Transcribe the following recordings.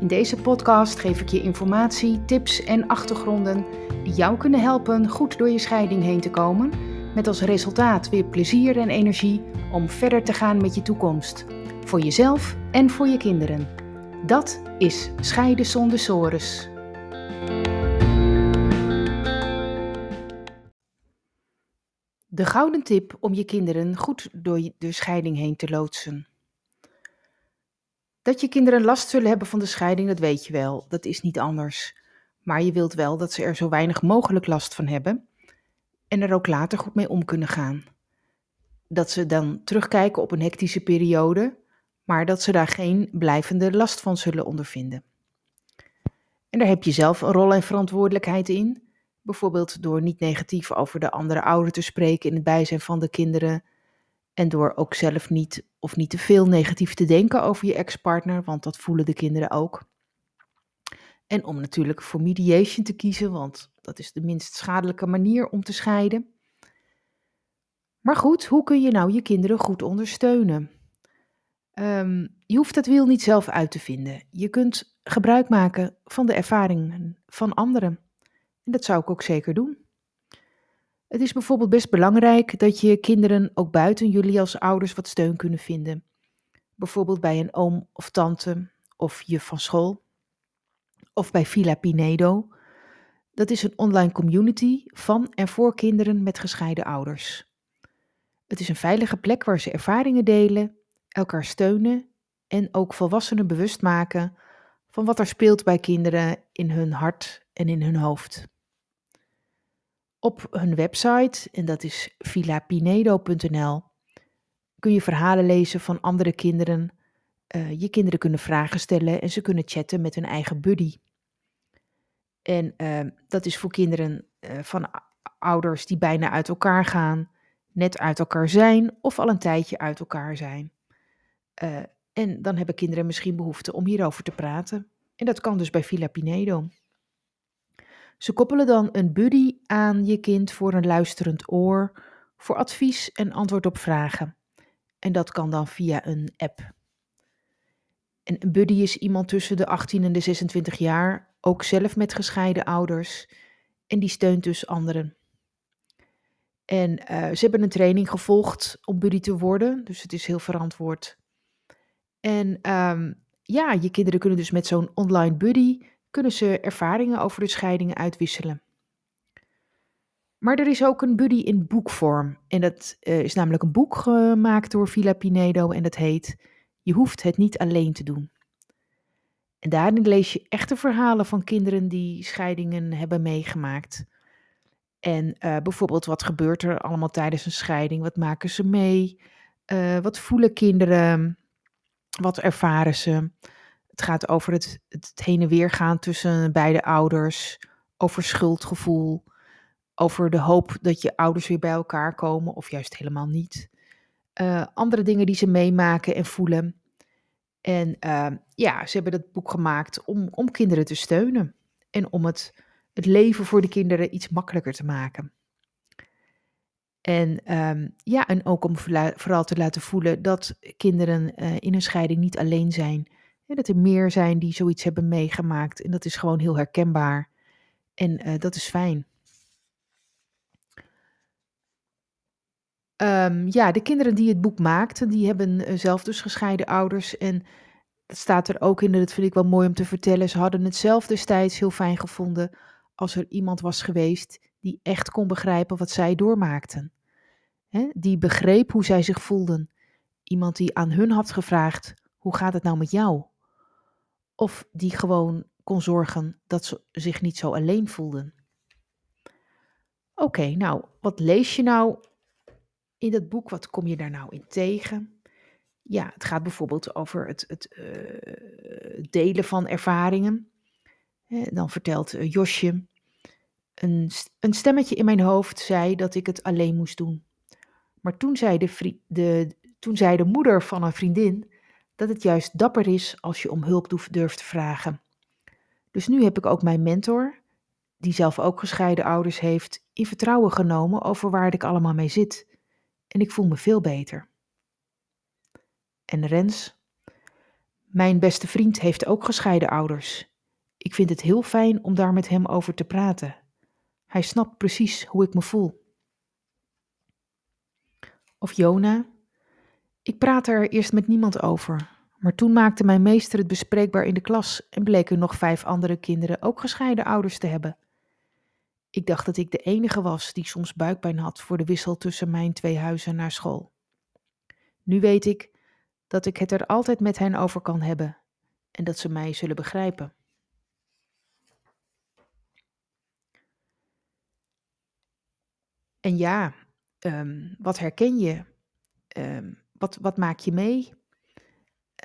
In deze podcast geef ik je informatie, tips en achtergronden die jou kunnen helpen goed door je scheiding heen te komen, met als resultaat weer plezier en energie om verder te gaan met je toekomst, voor jezelf en voor je kinderen. Dat is Scheiden zonder sores. De gouden tip om je kinderen goed door de scheiding heen te loodsen. Dat je kinderen last zullen hebben van de scheiding, dat weet je wel. Dat is niet anders. Maar je wilt wel dat ze er zo weinig mogelijk last van hebben en er ook later goed mee om kunnen gaan. Dat ze dan terugkijken op een hectische periode, maar dat ze daar geen blijvende last van zullen ondervinden. En daar heb je zelf een rol en verantwoordelijkheid in. Bijvoorbeeld door niet negatief over de andere ouder te spreken in het bijzijn van de kinderen en door ook zelf niet of niet te veel negatief te denken over je ex-partner, want dat voelen de kinderen ook. En om natuurlijk voor mediation te kiezen, want dat is de minst schadelijke manier om te scheiden. Maar goed, hoe kun je nou je kinderen goed ondersteunen? Ehm, je hoeft dat wiel niet zelf uit te vinden. Je kunt gebruik maken van de ervaringen van anderen. En dat zou ik ook zeker doen. Het is bijvoorbeeld best belangrijk dat je kinderen ook buiten jullie als ouders wat steun kunnen vinden. Bijvoorbeeld bij een oom of tante of juf van school. Of bij Villa Pinedo. Dat is een online community van en voor kinderen met gescheiden ouders. Het is een veilige plek waar ze ervaringen delen, elkaar steunen en ook volwassenen bewust maken van wat er speelt bij kinderen in hun hart en in hun hoofd. Op hun website, en dat is villapinedo.nl, kun je verhalen lezen van andere kinderen. Uh, je kinderen kunnen vragen stellen en ze kunnen chatten met hun eigen buddy. En uh, dat is voor kinderen uh, van ouders die bijna uit elkaar gaan, net uit elkaar zijn of al een tijdje uit elkaar zijn. en dan hebben kinderen misschien behoefte om hierover te praten. En dat kan dus bij Villa Pinedo. Ze koppelen dan een buddy aan je kind voor een luisterend oor, voor advies en antwoord op vragen. En dat kan dan via een app. En een buddy is iemand tussen de 18 en de 26 jaar, ook zelf met gescheiden ouders, en die steunt dus anderen. En uh, ze hebben een training gevolgd om buddy te worden, dus het is heel verantwoord. En um, ja, je kinderen kunnen dus met zo'n online buddy kunnen ze ervaringen over de scheidingen uitwisselen. Maar er is ook een buddy in boekvorm. En dat uh, is namelijk een boek gemaakt door Villa Pinedo en dat heet Je hoeft het niet alleen te doen. En daarin lees je echte verhalen van kinderen die scheidingen hebben meegemaakt. En uh, bijvoorbeeld wat gebeurt er allemaal tijdens een scheiding? Wat maken ze mee? Uh, wat voelen kinderen? Wat ervaren ze? Het gaat over het, het heen en weer gaan tussen beide ouders, over schuldgevoel, over de hoop dat je ouders weer bij elkaar komen of juist helemaal niet. Uh, andere dingen die ze meemaken en voelen. En uh, ja, ze hebben dat boek gemaakt om, om kinderen te steunen en om het, het leven voor de kinderen iets makkelijker te maken. En um, ja, en ook om vooral te laten voelen dat kinderen uh, in een scheiding niet alleen zijn. Dat er meer zijn die zoiets hebben meegemaakt. En dat is gewoon heel herkenbaar. En uh, dat is fijn. Um, ja, de kinderen die het boek maakten, die hebben uh, zelf dus gescheiden ouders. En dat staat er ook in, dat vind ik wel mooi om te vertellen. Ze hadden het zelf destijds heel fijn gevonden als er iemand was geweest die echt kon begrijpen wat zij doormaakten. Die begreep hoe zij zich voelden. Iemand die aan hun had gevraagd: hoe gaat het nou met jou? Of die gewoon kon zorgen dat ze zich niet zo alleen voelden. Oké, nou, wat lees je nou in dat boek? Wat kom je daar nou in tegen? Ja, het gaat bijvoorbeeld over het, het uh, delen van ervaringen. Dan vertelt eh, Josje, een, een stemmetje in mijn hoofd zei dat ik het alleen moest doen. Maar toen de, toen zei de moeder van een vriendin dat het juist dapper is als je om hulp durft te vragen. Dus nu heb ik ook mijn mentor, die zelf ook gescheiden ouders heeft, in vertrouwen genomen over waar ik allemaal mee zit. En ik voel me veel beter. En Rens, mijn beste vriend heeft ook gescheiden ouders. Ik vind het heel fijn om daar met hem over te praten. Hij snapt precies hoe ik me voel. Of Jona. Ik praatte er eerst met niemand over, maar toen maakte mijn meester het bespreekbaar in de klas en bleken nog vijf andere kinderen ook gescheiden ouders te hebben. Ik dacht dat ik de enige was die soms buikpijn had voor de wissel tussen mijn twee huizen naar school. Nu weet ik dat ik het er altijd met hen over kan hebben en dat ze mij zullen begrijpen. En ja, um, wat herken je? Um, wat, wat maak je mee?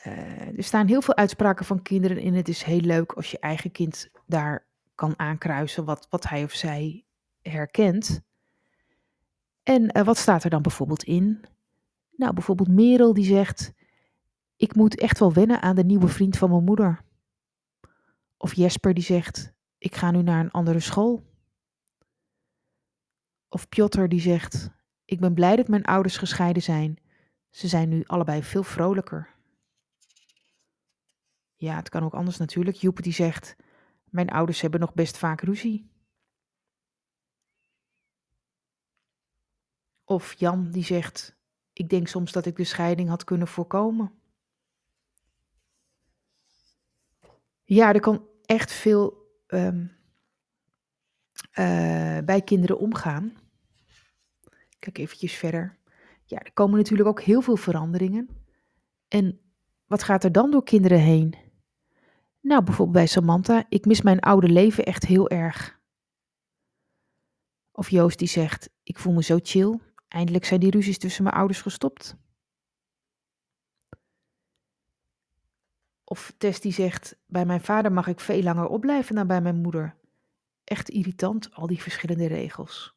Uh, er staan heel veel uitspraken van kinderen in. Het is heel leuk als je eigen kind daar kan aankruisen wat, wat hij of zij herkent. En uh, wat staat er dan bijvoorbeeld in? Nou, bijvoorbeeld Merel die zegt: Ik moet echt wel wennen aan de nieuwe vriend van mijn moeder. Of Jesper die zegt: Ik ga nu naar een andere school. Of Piotr die zegt: Ik ben blij dat mijn ouders gescheiden zijn. Ze zijn nu allebei veel vrolijker. Ja, het kan ook anders natuurlijk. Joep die zegt: Mijn ouders hebben nog best vaak ruzie. Of Jan die zegt: Ik denk soms dat ik de scheiding had kunnen voorkomen. Ja, er kan echt veel um, uh, bij kinderen omgaan. Kijk eventjes verder. Ja, er komen natuurlijk ook heel veel veranderingen. En wat gaat er dan door kinderen heen? Nou, bijvoorbeeld bij Samantha, ik mis mijn oude leven echt heel erg. Of Joost die zegt, ik voel me zo chill, eindelijk zijn die ruzies tussen mijn ouders gestopt. Of Tess die zegt, bij mijn vader mag ik veel langer opblijven dan bij mijn moeder. Echt irritant, al die verschillende regels.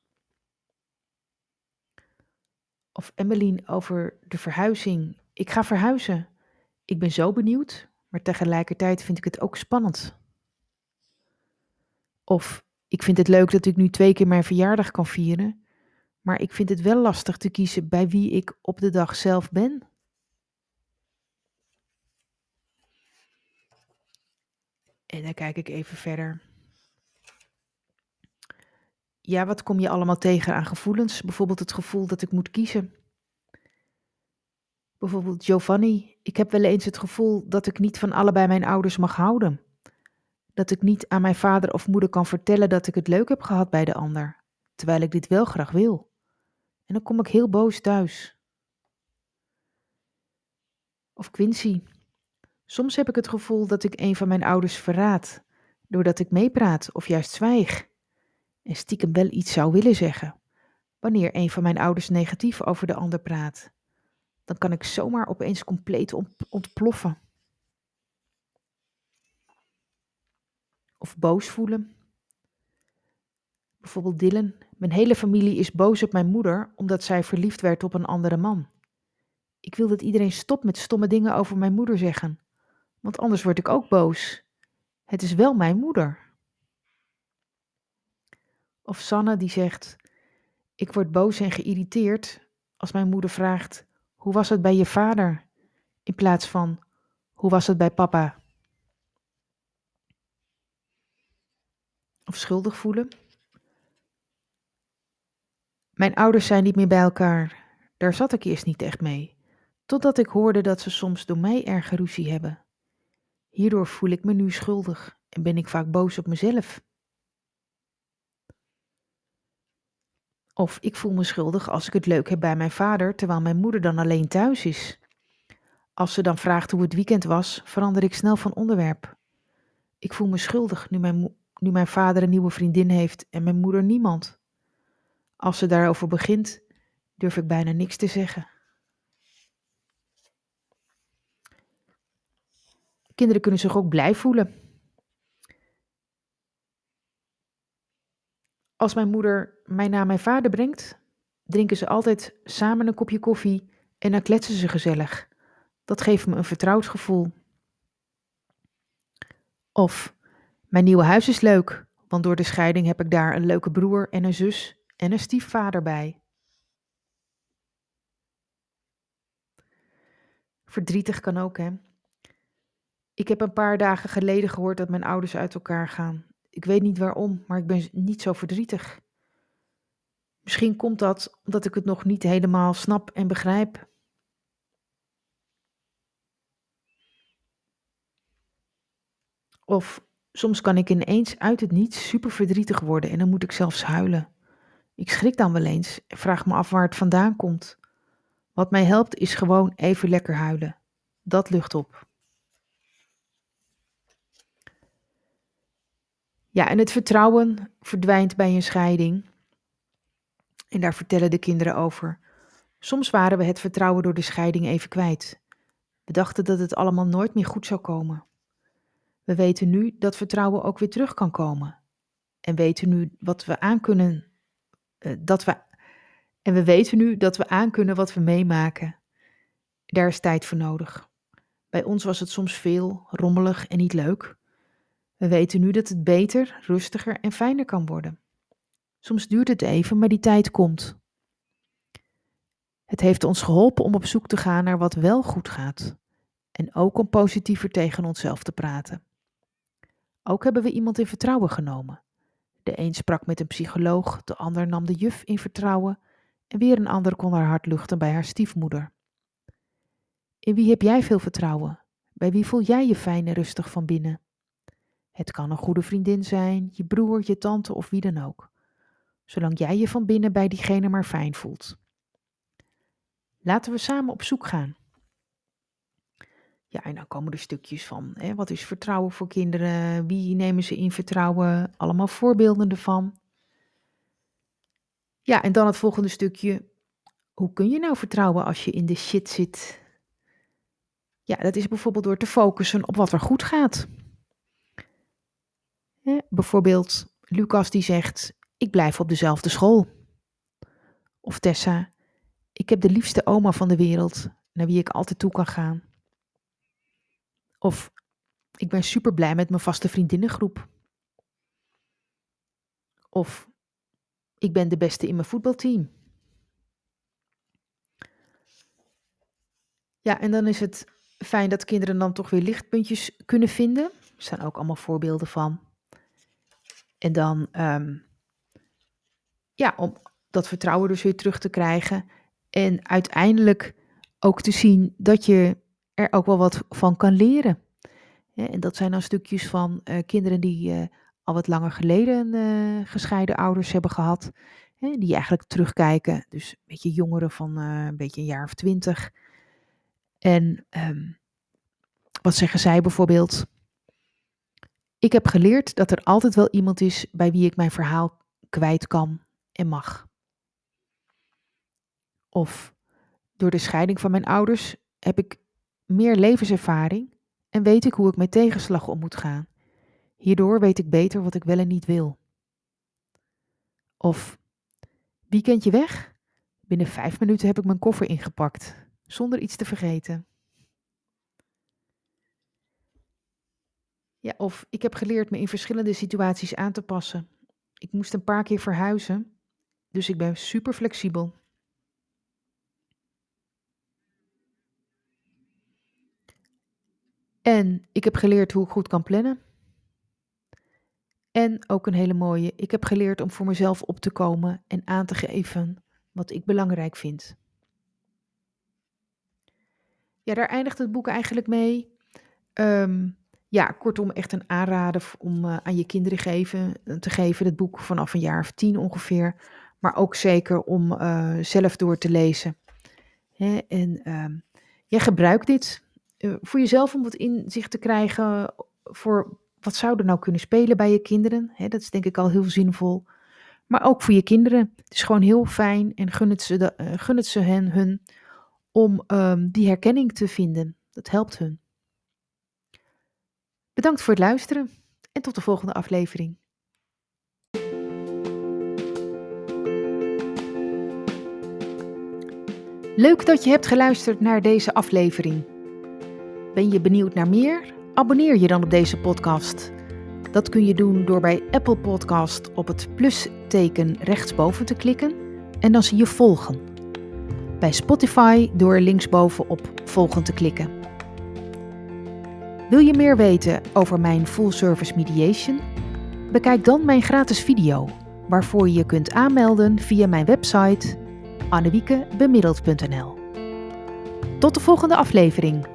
Of Emmeline over de verhuizing. Ik ga verhuizen. Ik ben zo benieuwd, maar tegelijkertijd vind ik het ook spannend. Of ik vind het leuk dat ik nu twee keer mijn verjaardag kan vieren, maar ik vind het wel lastig te kiezen bij wie ik op de dag zelf ben. En dan kijk ik even verder. Ja, wat kom je allemaal tegen aan gevoelens? Bijvoorbeeld het gevoel dat ik moet kiezen. Bijvoorbeeld Giovanni, ik heb wel eens het gevoel dat ik niet van allebei mijn ouders mag houden. Dat ik niet aan mijn vader of moeder kan vertellen dat ik het leuk heb gehad bij de ander, terwijl ik dit wel graag wil. En dan kom ik heel boos thuis. Of Quincy, soms heb ik het gevoel dat ik een van mijn ouders verraad, doordat ik meepraat of juist zwijg en stiekem wel iets zou willen zeggen. Wanneer een van mijn ouders negatief over de ander praat, dan kan ik zomaar opeens compleet ontploffen. Of boos voelen. Bijvoorbeeld Dylan. Mijn hele familie is boos op mijn moeder omdat zij verliefd werd op een andere man. Ik wil dat iedereen stopt met stomme dingen over mijn moeder zeggen, want anders word ik ook boos. Het is wel mijn moeder. Of Sanne die zegt: Ik word boos en geïrriteerd als mijn moeder vraagt: Hoe was het bij je vader? In plaats van: Hoe was het bij papa? Of schuldig voelen. Mijn ouders zijn niet meer bij elkaar. Daar zat ik eerst niet echt mee. Totdat ik hoorde dat ze soms door mij erg ruzie hebben. Hierdoor voel ik me nu schuldig en ben ik vaak boos op mezelf. Of ik voel me schuldig als ik het leuk heb bij mijn vader, terwijl mijn moeder dan alleen thuis is. Als ze dan vraagt hoe het weekend was, verander ik snel van onderwerp. Ik voel me schuldig nu mijn, nu mijn vader een nieuwe vriendin heeft en mijn moeder niemand. Als ze daarover begint, durf ik bijna niks te zeggen. Kinderen kunnen zich ook blij voelen. Als mijn moeder mij naar mijn vader brengt, drinken ze altijd samen een kopje koffie en dan kletsen ze gezellig. Dat geeft me een vertrouwd gevoel. Of mijn nieuwe huis is leuk, want door de scheiding heb ik daar een leuke broer en een zus en een stiefvader bij. Verdrietig kan ook, hè? Ik heb een paar dagen geleden gehoord dat mijn ouders uit elkaar gaan. Ik weet niet waarom, maar ik ben niet zo verdrietig. Misschien komt dat omdat ik het nog niet helemaal snap en begrijp. Of soms kan ik ineens uit het niets super verdrietig worden en dan moet ik zelfs huilen. Ik schrik dan wel eens en vraag me af waar het vandaan komt. Wat mij helpt is gewoon even lekker huilen. Dat lucht op. Ja, en het vertrouwen verdwijnt bij een scheiding. En daar vertellen de kinderen over. Soms waren we het vertrouwen door de scheiding even kwijt. We dachten dat het allemaal nooit meer goed zou komen. We weten nu dat vertrouwen ook weer terug kan komen. En weten nu wat we aan kunnen. Uh, dat we, en we weten nu dat we aan kunnen wat we meemaken. Daar is tijd voor nodig. Bij ons was het soms veel, rommelig en niet leuk. We weten nu dat het beter, rustiger en fijner kan worden. Soms duurt het even, maar die tijd komt. Het heeft ons geholpen om op zoek te gaan naar wat wel goed gaat. En ook om positiever tegen onszelf te praten. Ook hebben we iemand in vertrouwen genomen. De een sprak met een psycholoog, de ander nam de juf in vertrouwen en weer een ander kon haar hart luchten bij haar stiefmoeder. In wie heb jij veel vertrouwen? Bij wie voel jij je fijn en rustig van binnen? Het kan een goede vriendin zijn, je broer, je tante of wie dan ook. Zolang jij je van binnen bij diegene maar fijn voelt. Laten we samen op zoek gaan. Ja, en dan komen er stukjes van, hè, wat is vertrouwen voor kinderen? Wie nemen ze in vertrouwen? Allemaal voorbeelden ervan. Ja, en dan het volgende stukje. Hoe kun je nou vertrouwen als je in de shit zit? Ja, dat is bijvoorbeeld door te focussen op wat er goed gaat. Bijvoorbeeld Lucas die zegt, ik blijf op dezelfde school. Of Tessa, ik heb de liefste oma van de wereld naar wie ik altijd toe kan gaan. Of ik ben super blij met mijn vaste vriendinnengroep. Of ik ben de beste in mijn voetbalteam. Ja, en dan is het fijn dat kinderen dan toch weer lichtpuntjes kunnen vinden. Er zijn ook allemaal voorbeelden van. En dan, um, ja, om dat vertrouwen dus weer terug te krijgen. En uiteindelijk ook te zien dat je er ook wel wat van kan leren. en dat zijn dan stukjes van uh, kinderen die uh, al wat langer geleden uh, gescheiden ouders hebben gehad. Hè, die eigenlijk terugkijken. Dus een beetje jongeren van een beetje een jaar of twintig. En um, wat zeggen zij bijvoorbeeld? Ik heb geleerd dat er altijd wel iemand is bij wie ik mijn verhaal kwijt kan en mag. Of door de scheiding van mijn ouders heb ik meer levenservaring en weet ik hoe ik met tegenslag om moet gaan. Hierdoor weet ik beter wat ik wel en niet wil. Of wie kent je weg? Binnen vijf minuten heb ik mijn koffer ingepakt, zonder iets te vergeten. Ja, of ik heb geleerd me in verschillende situaties aan te passen. Ik moest een paar keer verhuizen, dus ik ben super flexibel. En ik heb geleerd hoe ik goed kan plannen. En ook een hele mooie, ik heb geleerd om voor mezelf op te komen en aan te geven wat ik belangrijk vind. Ja, daar eindigt het boek eigenlijk mee. Um, ja, kortom, echt een aanrader om uh, aan je kinderen geven, te geven. Het boek vanaf een jaar of tien ongeveer. Maar ook zeker om uh, zelf door te lezen. Hè, en uh, ja, gebruik dit voor jezelf om wat inzicht te krijgen voor wat zou er nou kunnen spelen bij je kinderen. Hè, dat is denk ik al heel zinvol. Maar ook voor je kinderen. Het is gewoon heel fijn en gun het ze, gun het ze hen hun om um, die herkenning te vinden. Dat helpt hun. Bedankt voor het luisteren en tot de volgende aflevering. Leuk dat je hebt geluisterd naar deze aflevering. Ben je benieuwd naar meer? Abonneer je dan op deze podcast. Dat kun je doen door bij Apple Podcast op het plusteken rechtsboven te klikken en dan zie je volgen. Bij Spotify door linksboven op volgen te klikken. Wil je meer weten over mijn full service mediation? Bekijk dan mijn gratis video, waarvoor je je kunt aanmelden via mijn website annewiekebemiddeld.nl. Tot de volgende aflevering.